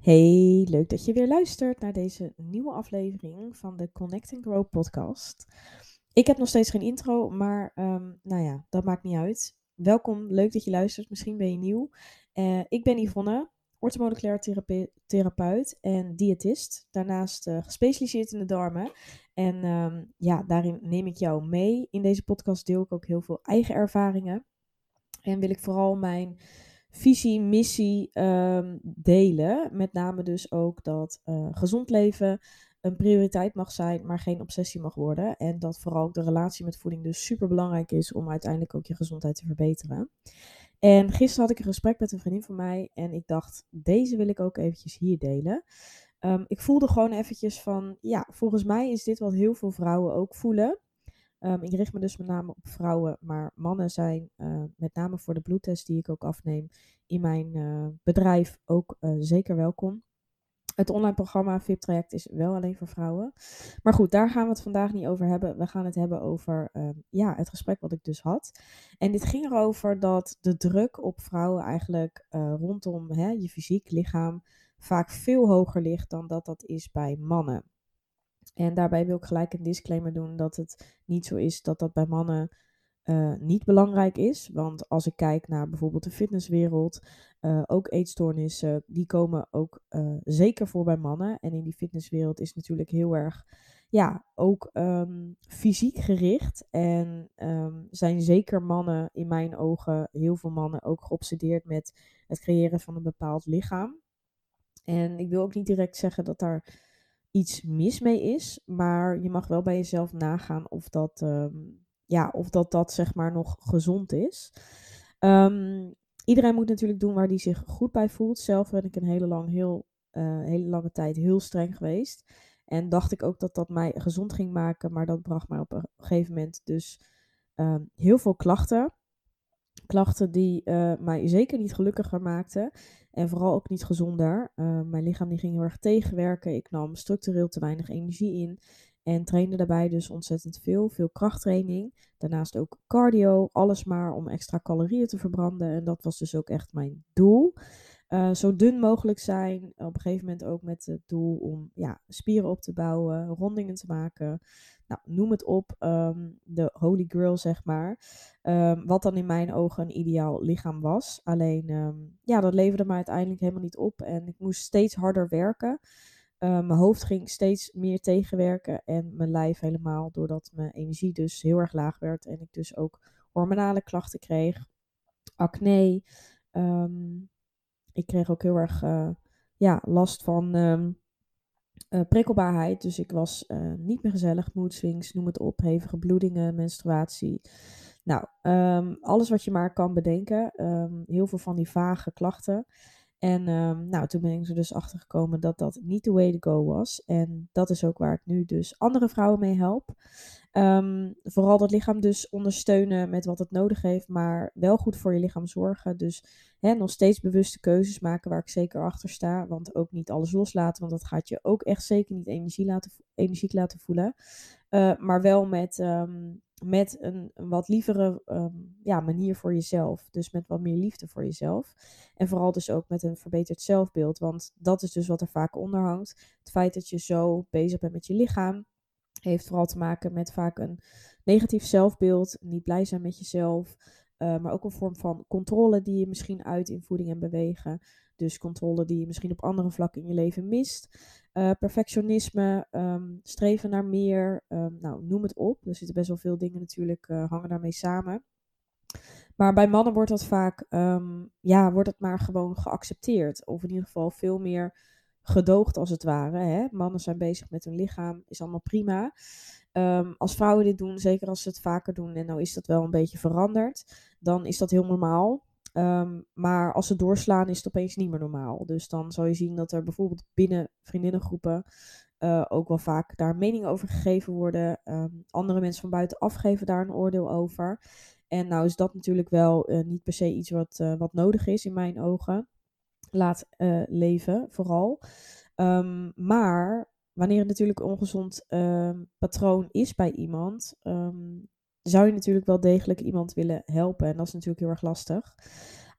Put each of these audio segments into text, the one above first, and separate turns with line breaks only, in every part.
Hey, leuk dat je weer luistert naar deze nieuwe aflevering van de Connect and Grow podcast. Ik heb nog steeds geen intro, maar um, nou ja, dat maakt niet uit. Welkom, leuk dat je luistert. Misschien ben je nieuw. Uh, ik ben Yvonne, orthomoleculair therapeut en diëtist. Daarnaast uh, gespecialiseerd in de darmen. En um, ja, daarin neem ik jou mee. In deze podcast deel ik ook heel veel eigen ervaringen. En wil ik vooral mijn visie, missie um, delen. Met name dus ook dat uh, gezond leven een prioriteit mag zijn, maar geen obsessie mag worden. En dat vooral ook de relatie met voeding dus super belangrijk is om uiteindelijk ook je gezondheid te verbeteren. En gisteren had ik een gesprek met een vriendin van mij en ik dacht, deze wil ik ook eventjes hier delen. Um, ik voelde gewoon eventjes van, ja, volgens mij is dit wat heel veel vrouwen ook voelen. Um, ik richt me dus met name op vrouwen, maar mannen zijn uh, met name voor de bloedtest die ik ook afneem in mijn uh, bedrijf ook uh, zeker welkom. Het online programma VIP-traject is wel alleen voor vrouwen. Maar goed, daar gaan we het vandaag niet over hebben. We gaan het hebben over ehm, ja, het gesprek wat ik dus had. En dit ging erover dat de druk op vrouwen eigenlijk rondom hè, je fysiek lichaam vaak veel hoger ligt dan dat dat is bij mannen. En daarbij wil ik gelijk een disclaimer doen dat het niet zo is dat dat bij mannen uh, niet belangrijk is. Want als ik kijk naar bijvoorbeeld de fitnesswereld, uh, ook eetstoornissen, die komen ook uh, zeker voor bij mannen. En in die fitnesswereld is natuurlijk heel erg, ja, ook um, fysiek gericht. En um, zijn zeker mannen, in mijn ogen, heel veel mannen ook geobsedeerd met het creëren van een bepaald lichaam. En ik wil ook niet direct zeggen dat daar iets mis mee is. Maar je mag wel bij jezelf nagaan of dat, um, ja, of dat, dat zeg maar nog gezond is. Um, iedereen moet natuurlijk doen waar hij zich goed bij voelt. Zelf ben ik een hele, lang, heel, uh, hele lange tijd heel streng geweest. En dacht ik ook dat dat mij gezond ging maken. Maar dat bracht mij op een gegeven moment dus um, heel veel klachten. Klachten die uh, mij zeker niet gelukkiger maakten. En vooral ook niet gezonder. Uh, mijn lichaam die ging heel erg tegenwerken. Ik nam structureel te weinig energie in. En trainde daarbij dus ontzettend veel. Veel krachttraining. Daarnaast ook cardio. Alles maar om extra calorieën te verbranden. En dat was dus ook echt mijn doel. Uh, zo dun mogelijk zijn. Op een gegeven moment ook met het doel om ja, spieren op te bouwen. Rondingen te maken. Nou, noem het op. Um, de holy grail, zeg maar. Um, wat dan in mijn ogen een ideaal lichaam was. Alleen, um, ja, dat leverde me uiteindelijk helemaal niet op. En ik moest steeds harder werken. Mijn hoofd ging steeds meer tegenwerken. En mijn lijf helemaal. Doordat mijn energie dus heel erg laag werd. En ik dus ook hormonale klachten kreeg. Acne. Ik kreeg ook heel erg uh, ja, last van uh, prikkelbaarheid. Dus ik was uh, niet meer gezellig, mood swings, noem het op, hevige bloedingen, menstruatie. Nou, um, alles wat je maar kan bedenken. Um, heel veel van die vage klachten. En um, nou, toen ben ik er dus achter gekomen dat dat niet the way to go was. En dat is ook waar ik nu dus andere vrouwen mee help. Um, vooral dat lichaam dus ondersteunen met wat het nodig heeft, maar wel goed voor je lichaam zorgen. Dus hè, nog steeds bewuste keuzes maken waar ik zeker achter sta. Want ook niet alles loslaten, want dat gaat je ook echt zeker niet energie laten, energiek laten voelen. Uh, maar wel met, um, met een, wat lievere um, ja, manier voor jezelf. Dus met wat meer liefde voor jezelf. En vooral dus ook met een verbeterd zelfbeeld. Want dat is dus wat er vaak onder hangt. Het feit dat je zo bezig bent met je lichaam heeft vooral te maken met vaak een negatief zelfbeeld, niet blij zijn met jezelf, uh, maar ook een vorm van controle die je misschien uit in voeding en bewegen. Dus controle die je misschien op andere vlakken in je leven mist. Uh, perfectionisme, um, streven naar meer, um, nou noem het op. Er zitten best wel veel dingen natuurlijk, uh, hangen daarmee samen. Maar bij mannen wordt dat vaak, um, ja, wordt het maar gewoon geaccepteerd. Of in ieder geval veel meer gedoogd als het ware. Hè? Mannen zijn bezig met hun lichaam, is allemaal prima. Als vrouwen dit doen, zeker als ze het vaker doen, en nou is dat wel een beetje veranderd, dan is dat heel normaal. Um, maar als ze doorslaan, is het opeens niet meer normaal. Dus dan zal je zien dat er bijvoorbeeld binnen vriendinnengroepen uh, ook wel vaak daar meningen over gegeven worden. Um, andere mensen van buitenaf geven daar een oordeel over. En nou is dat natuurlijk wel uh, niet per se iets wat, uh, wat nodig is in mijn ogen laat leven, vooral. Um, maar wanneer het natuurlijk een ongezond patroon is bij iemand, zou je natuurlijk wel degelijk iemand willen helpen. En dat is natuurlijk heel erg lastig.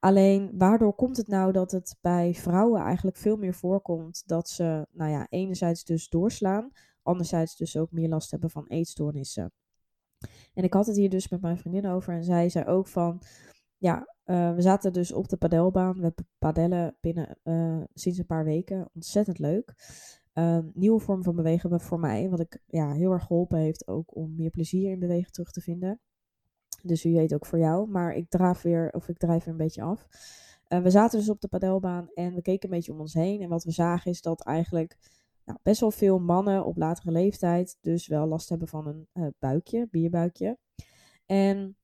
Alleen, waardoor komt het nou dat het bij vrouwen eigenlijk veel meer voorkomt dat ze, nou ja, enerzijds dus doorslaan, anderzijds dus ook meer last hebben van eetstoornissen. En ik had het hier dus met mijn vriendin over en zij zei ook van, ja, uh, we zaten dus op de padelbaan. We padellen binnen uh, sinds een paar weken. Ontzettend leuk. Uh, nieuwe vorm van bewegen voor mij. Wat ik ja, heel erg geholpen heeft ook om meer plezier in bewegen terug te vinden. Dus wie weet ook voor jou. Maar ik draaf weer, of ik drijf weer een beetje af. Uh, we zaten dus op de padelbaan en we keken een beetje om ons heen. En wat we zagen is dat eigenlijk nou, best wel veel mannen op latere leeftijd dus wel last hebben van een uh, buikje, bierbuikje. En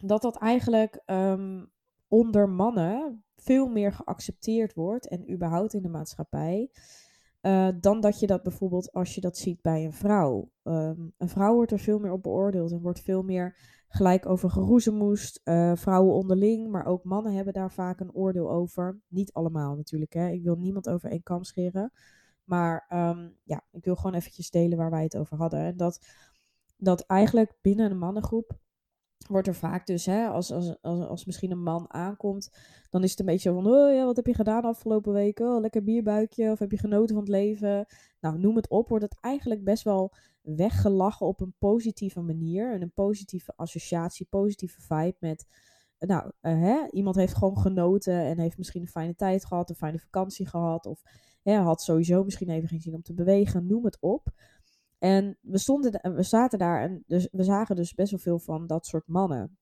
dat dat eigenlijk um, onder mannen veel meer geaccepteerd wordt en überhaupt in de maatschappij. Uh, dan dat je dat bijvoorbeeld als je dat ziet bij een vrouw. Um, een vrouw wordt er veel meer op beoordeeld en wordt veel meer gelijk over geroezemoest. Uh, vrouwen onderling, maar ook mannen hebben daar vaak een oordeel over. Niet allemaal natuurlijk, hè. Ik wil niemand over één kam scheren. Maar um, ja, ik wil gewoon eventjes delen waar wij het over hadden. En dat, dat eigenlijk binnen een mannengroep wordt er vaak dus, hè, als, als, als, als misschien een man aankomt, dan is het een beetje van, oh ja, wat heb je gedaan afgelopen weken? Oh, lekker bierbuikje, of heb je genoten van het leven? Nou, noem het op, wordt het eigenlijk best wel weggelachen op een positieve manier. En een positieve associatie, positieve vibe met, nou, uh, hè, iemand heeft gewoon genoten en heeft misschien een fijne tijd gehad, een fijne vakantie gehad, of hè, had sowieso misschien even geen zin om te bewegen, noem het op. En we, stonden, we zaten daar en dus, we zagen dus best wel veel van dat soort mannen.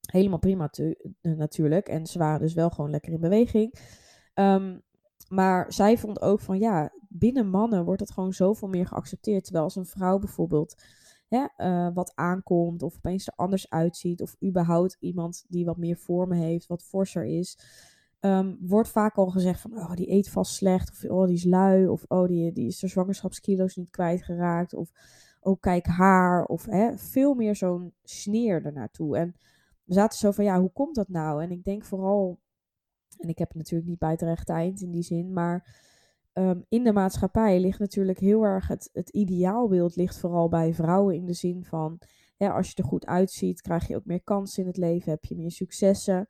Helemaal prima eh, natuurlijk. En ze waren dus wel gewoon lekker in beweging. Um, maar zij vond ook van ja, binnen mannen wordt het gewoon zoveel meer geaccepteerd. Terwijl als een vrouw bijvoorbeeld uh, wat aankomt of opeens er anders uitziet. Of überhaupt iemand die wat meer vormen heeft, wat forser is um, wordt vaak al gezegd van, oh, die eet vast slecht, of oh, die is lui, of oh, die, die is de zwangerschapskilo's niet kwijtgeraakt, of oh, kijk haar, of hè, veel meer zo'n sneer ernaartoe. En we zaten zo van, ja, hoe komt dat nou? En ik denk vooral, en ik heb het natuurlijk niet bij het rechte eind in die zin, maar um, in de maatschappij ligt natuurlijk heel erg het, het ideaalbeeld ligt vooral bij vrouwen in de zin van, ja, als je er goed uitziet, krijg je ook meer kansen in het leven, heb je meer successen.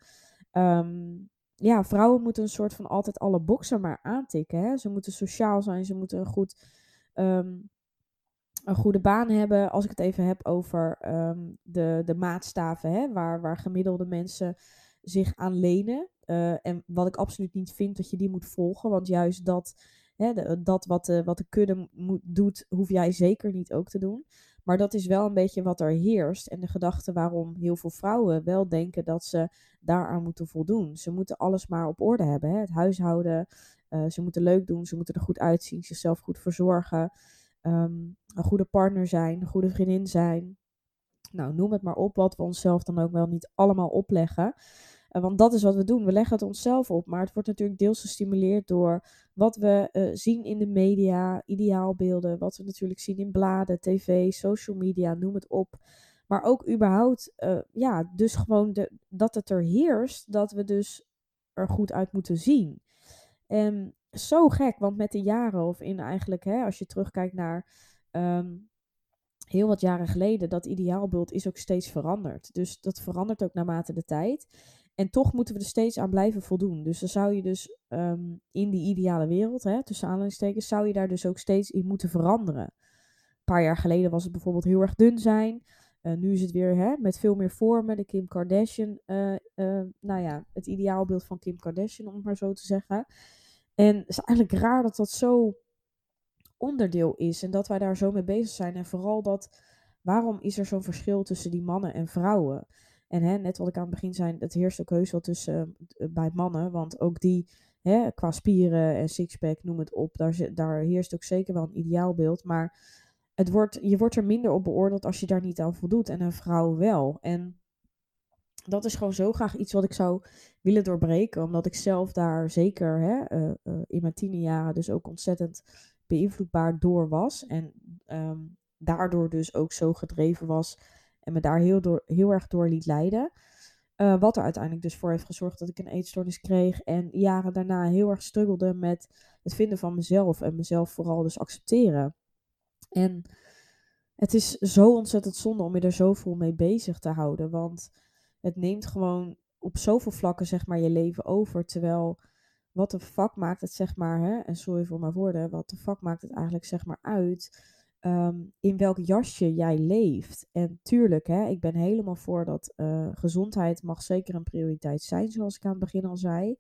Um, ja, vrouwen moeten een soort van altijd alle boksen maar aantikken. Hè? Ze moeten sociaal zijn, ze moeten een, goed, um, een goede baan hebben. Als ik het even heb over um, de, de maatstaven, hè? Waar, waar gemiddelde mensen zich aan lenen. Uh, en wat ik absoluut niet vind dat je die moet volgen, want juist dat, hè, dat wat, de, wat de kudde moet, doet, hoef jij zeker niet ook te doen. Maar dat is wel een beetje wat er heerst. En de gedachte waarom heel veel vrouwen wel denken dat ze daaraan moeten voldoen. Ze moeten alles maar op orde hebben. Hè? Het huishouden. Uh, ze moeten leuk doen. Ze moeten er goed uitzien. Zichzelf goed verzorgen. Um, een goede partner zijn. Een goede vriendin zijn. Nou, noem het maar op. Wat we onszelf dan ook wel niet allemaal opleggen. Uh, want dat is wat we doen. We leggen het onszelf op. Maar het wordt natuurlijk deels gestimuleerd door wat we uh, zien in de media, ideaalbeelden. Wat we natuurlijk zien in bladen, tv, social media, noem het op. Maar ook überhaupt, uh, ja, dus gewoon dat het er heerst, dat we dus er goed uit moeten zien. En zo gek, want met de jaren, of in eigenlijk, hè, als je terugkijkt naar um, heel wat jaren geleden, dat ideaalbeeld is ook steeds veranderd. Dus dat verandert ook naarmate de tijd. En toch moeten we er steeds aan blijven voldoen. Dus dan zou je dus um, in die ideale wereld, hè, tussen aanhalingstekens, zou je daar dus ook steeds in moeten veranderen. Een paar jaar geleden was het bijvoorbeeld heel erg dun zijn. Uh, nu is het weer hè, met veel meer vormen. De Kim Kardashian, uh, uh, nou ja, het ideaalbeeld van Kim Kardashian, om het maar zo te zeggen. En het is eigenlijk raar dat dat zo onderdeel is en dat wij daar zo mee bezig zijn. En vooral dat, waarom is er zo'n verschil tussen die mannen en vrouwen? En net wat ik aan het begin zei, het heerst ook heus wel tussen bij mannen, want ook die hè, qua spieren en sixpack, noem het op, daar, daar heerst ook zeker wel een ideaalbeeld. Maar het wordt, je wordt er minder op beoordeeld als je daar niet aan voldoet. En een vrouw wel. En dat is gewoon zo graag iets wat ik zou willen doorbreken. Omdat ik zelf daar zeker hè, uh, uh, in mijn tienerjaren dus ook ontzettend beïnvloedbaar door was. En um, daardoor dus ook zo gedreven was. En me daar heel, door, heel erg door liet leiden. Uh, wat er uiteindelijk dus voor heeft gezorgd dat ik een eetstoornis kreeg. En jaren daarna heel erg struggelde met het vinden van mezelf. En mezelf vooral dus accepteren. En het is zo ontzettend zonde om je er zoveel mee bezig te houden. Want het neemt gewoon op zoveel vlakken zeg maar je leven over. Terwijl wat de fuck maakt het zeg maar, hè, en sorry voor mijn woorden, wat de fuck maakt het eigenlijk zeg maar uit ehm, in welk jasje jij leeft. En tuurlijk, hè, ik ben helemaal voor dat uh, gezondheid mag zeker een prioriteit zijn, zoals ik aan het begin al zei.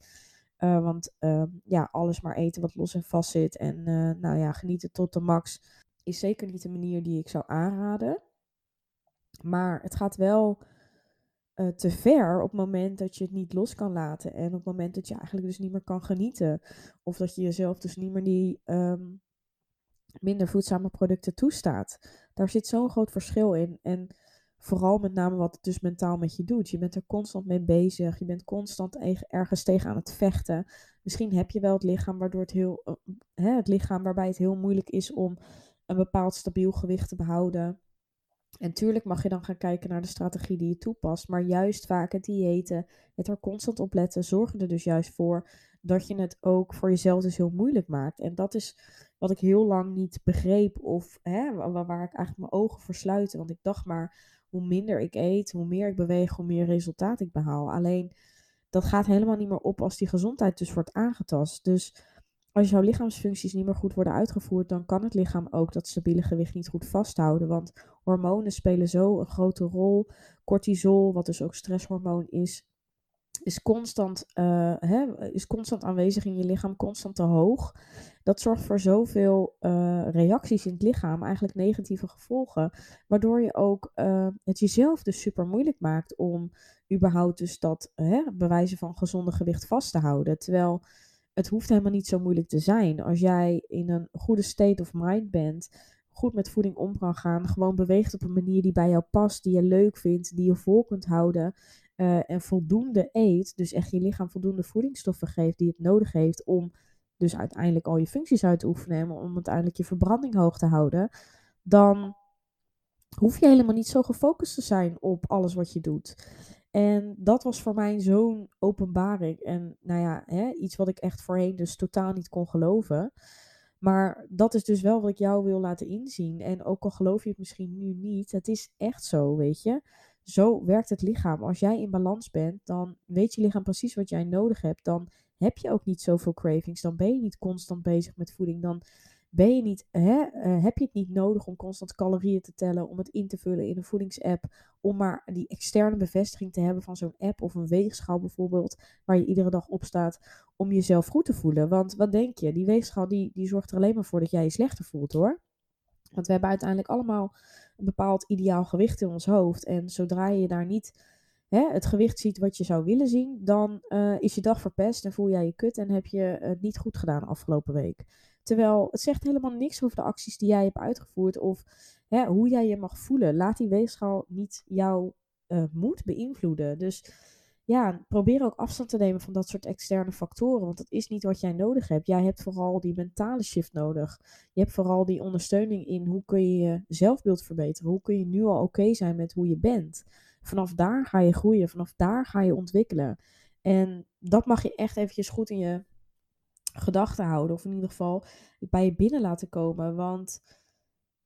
Uh, want uh, ja, alles maar eten wat los en vast zit en uh, nou ja, genieten tot de max is zeker niet de manier die ik zou aanraden. Maar het gaat wel te ver op het moment dat je het niet los kan laten. En op het moment dat je eigenlijk dus niet meer kan genieten. Of dat je jezelf dus niet meer die um, minder voedzame producten toestaat. Daar zit zo'n groot verschil in. En vooral met name wat het dus mentaal met je doet. Je bent er constant mee bezig. Je bent constant ergens tegen aan het vechten. Misschien heb je wel het lichaam waardoor het heel. Uh, hè, het lichaam waarbij het heel moeilijk is om een bepaald stabiel gewicht te behouden. En tuurlijk mag je dan gaan kijken naar de strategie die je toepast. Maar juist vaak het diëten, het er constant op letten, zorgen er dus juist voor dat je het ook voor jezelf dus heel moeilijk maakt. En dat is wat ik heel lang niet begreep of hè, waar ik eigenlijk mijn ogen voor. Want ik dacht maar, hoe minder ik eet, hoe meer ik beweeg, hoe meer resultaat ik behaal. Alleen dat gaat helemaal niet meer op als die gezondheid dus wordt aangetast. Dus als jouw lichaamsfuncties niet meer goed worden uitgevoerd, dan kan het lichaam ook dat stabiele gewicht niet goed vasthouden. Want hormonen spelen zo een grote rol. Cortisol, wat dus ook stresshormoon is, is constant, uh, hè, is constant aanwezig in je lichaam, constant te hoog. Dat zorgt voor zoveel uh, reacties in het lichaam, eigenlijk negatieve gevolgen, waardoor je ook uh, het jezelf dus super moeilijk maakt om überhaupt dus dat hè, bewijzen van gezonde gewicht vast te houden. Terwijl het hoeft helemaal niet zo moeilijk te zijn. Als jij in een goede state of mind bent, goed met voeding om kan gaan, gewoon beweegt op een manier die bij jou past, die je leuk vindt, die je vol kunt houden uh, en voldoende eet, dus echt je lichaam voldoende voedingsstoffen geeft die het nodig heeft om dus uiteindelijk al je functies uit te oefenen en om uiteindelijk je verbranding hoog te houden, dan hoef je helemaal niet zo gefocust te zijn op alles wat je doet. En dat was voor mij zo'n openbaring. En nou ja, hè, iets wat ik echt voorheen dus totaal niet kon geloven. Maar dat is dus wel wat ik jou wil laten inzien. En ook al geloof je het misschien nu niet, het is echt zo, weet je. Zo werkt het lichaam. Als jij in balans bent, dan weet je lichaam precies wat jij nodig hebt. Dan heb je ook niet zoveel cravings. Dan ben je niet constant bezig met voeding. Dan ben je niet, hè, uh, heb je het niet nodig om constant calorieën te tellen, om het in te vullen in een voedingsapp, om maar die externe bevestiging te hebben van zo'n app of een weegschaal bijvoorbeeld, waar je iedere dag op staat, om jezelf goed te voelen. Want wat denk je, die weegschaal die, die zorgt er alleen maar voor dat jij je slechter voelt hoor. Want we hebben uiteindelijk allemaal bepaald ideaal gewicht in ons hoofd. En zodra je daar niet hè, het gewicht ziet wat je zou willen zien, dan uh, is je dag verpest en voel jij je kut en heb je het niet goed gedaan afgelopen week. Terwijl het zegt helemaal niks over de acties die jij hebt uitgevoerd of hè, hoe jij je mag voelen. Laat die weegschaal niet jouw uh, moed beïnvloeden. Dus ja, probeer ook afstand te nemen van dat soort externe factoren. Want dat is niet wat jij nodig hebt. Jij hebt vooral die mentale shift nodig. Je hebt vooral die ondersteuning in hoe kun je je zelfbeeld verbeteren. Hoe kun je nu al oké zijn met hoe je bent. Vanaf daar ga je groeien. Vanaf daar ga je ontwikkelen. En dat mag je echt eventjes goed in je gedachten houden. Of in ieder geval bij je binnen laten komen. Want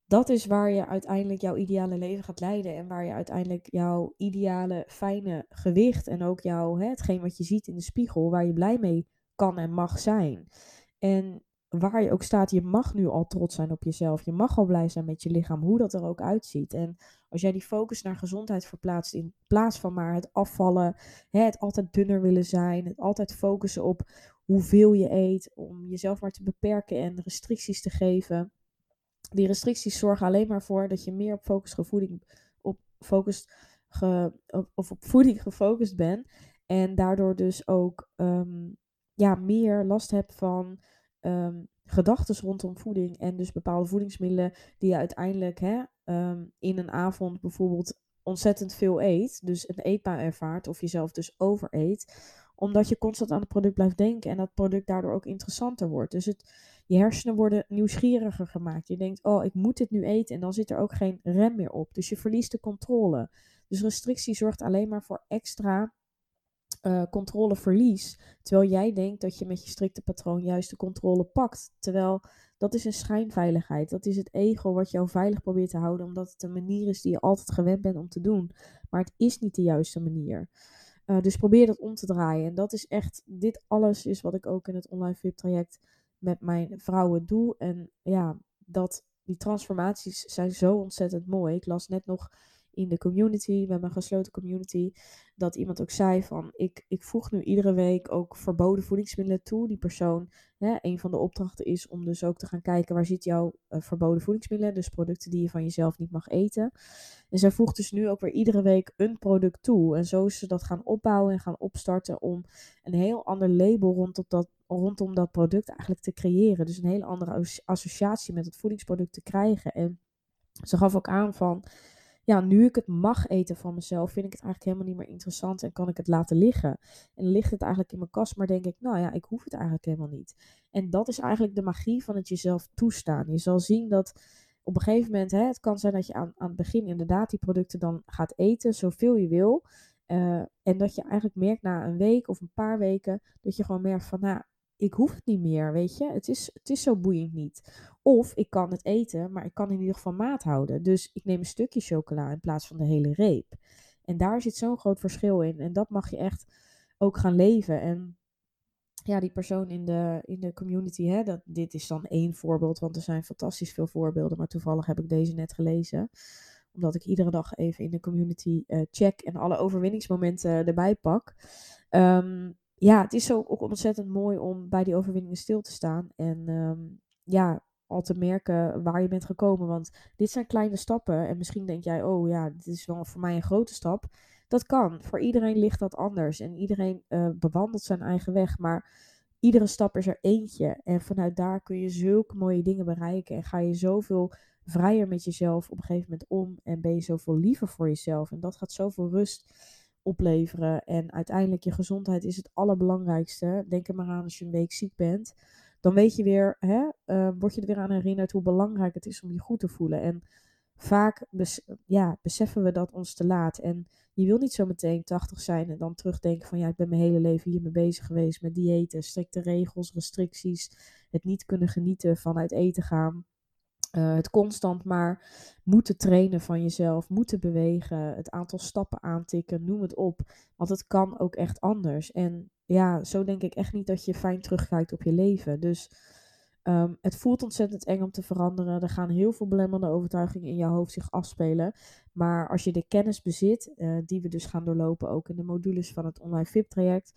dat is waar je uiteindelijk jouw ideale leven gaat leiden. En waar je uiteindelijk jouw ideale fijne gewicht. En ook jouw, hè, hetgeen wat je ziet in de spiegel. Waar je blij mee kan en mag zijn. En waar je ook staat, je mag nu al trots zijn op jezelf. Je mag al blij zijn met je lichaam, hoe dat er ook uitziet. En als jij die focus naar gezondheid verplaatst in plaats van maar het afvallen, hè, het altijd dunner willen zijn, het altijd focussen op hoeveel je eet, om jezelf maar te beperken en restricties te geven. Die restricties zorgen alleen maar voor dat je meer op focus voeding, op focus of op voeding gefocust bent. En daardoor dus ook um, ja, meer last hebt van um, gedachten rondom voeding. En dus bepaalde voedingsmiddelen die je uiteindelijk hè, um, in een avond bijvoorbeeld ontzettend veel eet. Dus een eetbaar ervaart of jezelf dus overeet omdat je constant aan het product blijft denken en dat product daardoor ook interessanter wordt. Dus het, je hersenen worden nieuwsgieriger gemaakt. Je denkt, oh, ik moet dit nu eten en dan zit er ook geen rem meer op. Dus je verliest de controle. Dus restrictie zorgt alleen maar voor extra uh, controleverlies. Terwijl jij denkt dat je met je strikte patroon juist de controle pakt. Terwijl dat is een schijnveiligheid. Dat is het ego wat jou veilig probeert te houden, omdat het een manier is die je altijd gewend bent om te doen. Maar het is niet de juiste manier. Uh, dus probeer dat om te draaien. En dat is echt, dit alles is wat ik ook in het online VIP traject met mijn vrouwen doe. En ja, dat, die transformaties zijn zo ontzettend mooi. Ik las net nog in de community, met mijn gesloten community, dat iemand ook zei van ik, ik voeg nu iedere week ook verboden voedingsmiddelen toe. Die persoon, hè, een van de opdrachten is om dus ook te gaan kijken waar zit jouw uh, verboden voedingsmiddelen, dus producten die je van jezelf niet mag eten. En zij voegt dus nu ook weer iedere week een product toe. En zo is ze dat gaan opbouwen en gaan opstarten om een heel ander label rondom dat, rondom dat product eigenlijk te creëren. Dus een hele andere associatie met het voedingsproduct te krijgen. En ze gaf ook aan van ja, nu ik het mag eten van mezelf, vind ik het eigenlijk helemaal niet meer interessant en kan ik het laten liggen. En ligt het eigenlijk in mijn kast, maar denk ik, nou ja, ik hoef het eigenlijk helemaal niet. En dat is eigenlijk de magie van het jezelf toestaan. Je zal zien dat op een gegeven moment, hè, het kan zijn dat je aan, aan het begin inderdaad die producten dan gaat eten, zoveel je wil. Uh, en dat je eigenlijk merkt na een week of een paar weken, dat je gewoon merkt van, nou, ik hoef het niet meer, weet je. Het is, het is zo boeiend niet. Of ik kan het eten, maar ik kan in ieder geval maat houden. Dus ik neem een stukje chocola in plaats van de hele reep. En daar zit zo'n groot verschil in. En dat mag je echt ook gaan leven. En ja, die persoon in de, in de community, hè, dat, dit is dan één voorbeeld, want er zijn fantastisch veel voorbeelden. Maar toevallig heb ik deze net gelezen omdat ik iedere dag even in de community uh, check en alle overwinningsmomenten erbij pak. Um, ja, het is ook ontzettend mooi om bij die overwinningen stil te staan. En um, ja, al te merken waar je bent gekomen. Want dit zijn kleine stappen. En misschien denk jij, oh ja, dit is wel voor mij een grote stap. Dat kan. Voor iedereen ligt dat anders. En iedereen uh, bewandelt zijn eigen weg. Maar iedere stap is er eentje. En vanuit daar kun je zulke mooie dingen bereiken. En ga je zoveel vrijer met jezelf op een gegeven moment om. En ben je zoveel liever voor jezelf. En dat gaat zoveel rust opleveren. En uiteindelijk je gezondheid is het allerbelangrijkste. Denk er maar aan als je een week ziek bent. Dan weet je weer, hè, uh, word je er weer aan herinnerd hoe belangrijk het is om je goed te voelen. En vaak ja, beseffen we dat ons te laat. En je wil niet zo meteen 80 zijn en dan terugdenken van ja, ik ben mijn hele leven hiermee bezig geweest met diëten, strikte regels, restricties, het niet kunnen genieten van uit eten gaan. Uh, het constant maar moeten trainen van jezelf, moeten bewegen, het aantal stappen aantikken, noem het op. Want het kan ook echt anders. En ja, zo denk ik echt niet dat je fijn terugkijkt op je leven. Dus um, het voelt ontzettend eng om te veranderen. Er gaan heel veel belemmerende overtuigingen in je hoofd zich afspelen. Maar als je de kennis bezit, uh, die we dus gaan doorlopen ook in de modules van het online VIP-traject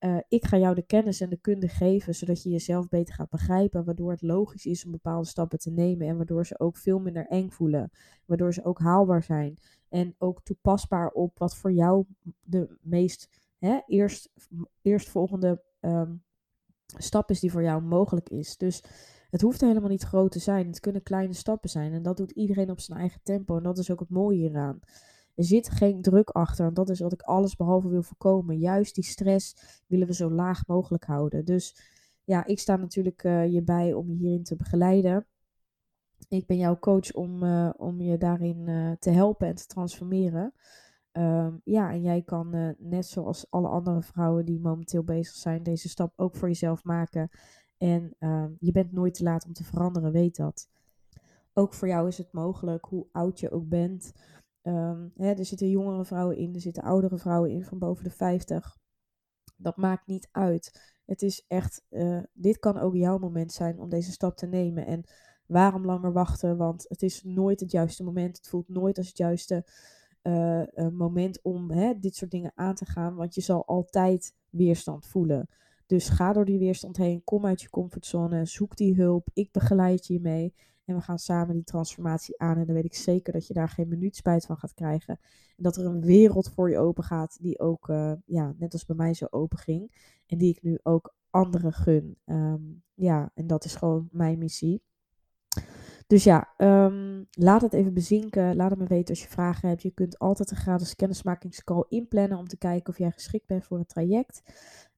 uh, ik ga jou de kennis en de kunde geven, zodat je jezelf beter gaat begrijpen, waardoor het logisch is om bepaalde stappen te nemen en waardoor ze ook veel minder eng voelen, waardoor ze ook haalbaar zijn en ook toepasbaar op wat voor jou de meest hè, eerst, eerstvolgende um, stap is die voor jou mogelijk is. Dus het hoeft helemaal niet groot te zijn, het kunnen kleine stappen zijn en dat doet iedereen op zijn eigen tempo en dat is ook het mooie hieraan. Er zit geen druk achter. En dat is wat ik alles behalve wil voorkomen. Juist die stress willen we zo laag mogelijk houden. Dus ja, ik sta natuurlijk uh, je bij om je hierin te begeleiden. Ik ben jouw coach om, uh, om je daarin uh, te helpen en te transformeren. Um, ja, en jij kan net zoals alle andere vrouwen die momenteel bezig zijn, deze stap ook voor jezelf maken. En um, je bent nooit te laat om te veranderen, weet dat. Ook voor jou is het mogelijk, hoe oud je ook bent, Um, hè, er zitten jongere vrouwen in, er zitten oudere vrouwen in van boven de 50. Dat maakt niet uit. Het is echt, uh, dit kan ook jouw moment zijn om deze stap te nemen. En waarom langer wachten? Want het is nooit het juiste moment. Het voelt nooit als het juiste uh, moment om hè, dit soort dingen aan te gaan. Want je zal altijd weerstand voelen. Dus ga door die weerstand heen. Kom uit je comfortzone. Zoek die hulp. Ik begeleid je mee. En we gaan samen die transformatie aan. En dan weet ik zeker dat je daar geen minuut spijt van gaat krijgen. En dat er een wereld voor je open gaat. Die ook, uh, ja, net als bij mij zo open ging. En die ik nu ook anderen gun. Um, ja, en dat is gewoon mijn missie. Dus ja, um, laat het even bezinken. Laat het me weten als je vragen hebt. Je kunt altijd een gratis kennismakingscall inplannen om te kijken of jij geschikt bent voor het traject.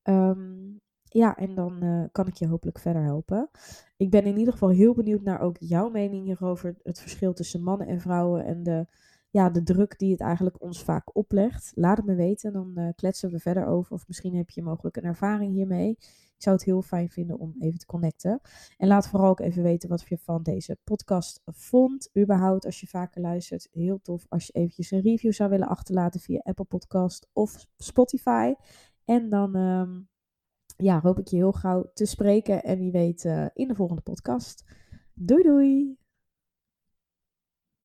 Um, ja, en dan uh, kan ik je hopelijk verder helpen. Ik ben in ieder geval heel benieuwd naar ook jouw mening hierover. Het verschil tussen mannen en vrouwen en de, ja, de druk die het eigenlijk ons vaak oplegt. Laat het me weten, dan uh, kletsen we verder over. Of misschien heb je mogelijk een ervaring hiermee. Ik zou het heel fijn vinden om even te connecten. En laat vooral ook even weten wat je van deze podcast vond. Überhaupt, als je vaker luistert, heel tof als je eventjes een review zou willen achterlaten via Apple Podcast of Spotify. En dan ehm, ja, hoop ik je heel gauw te spreken en wie weet uh, in de volgende podcast. Doei doei!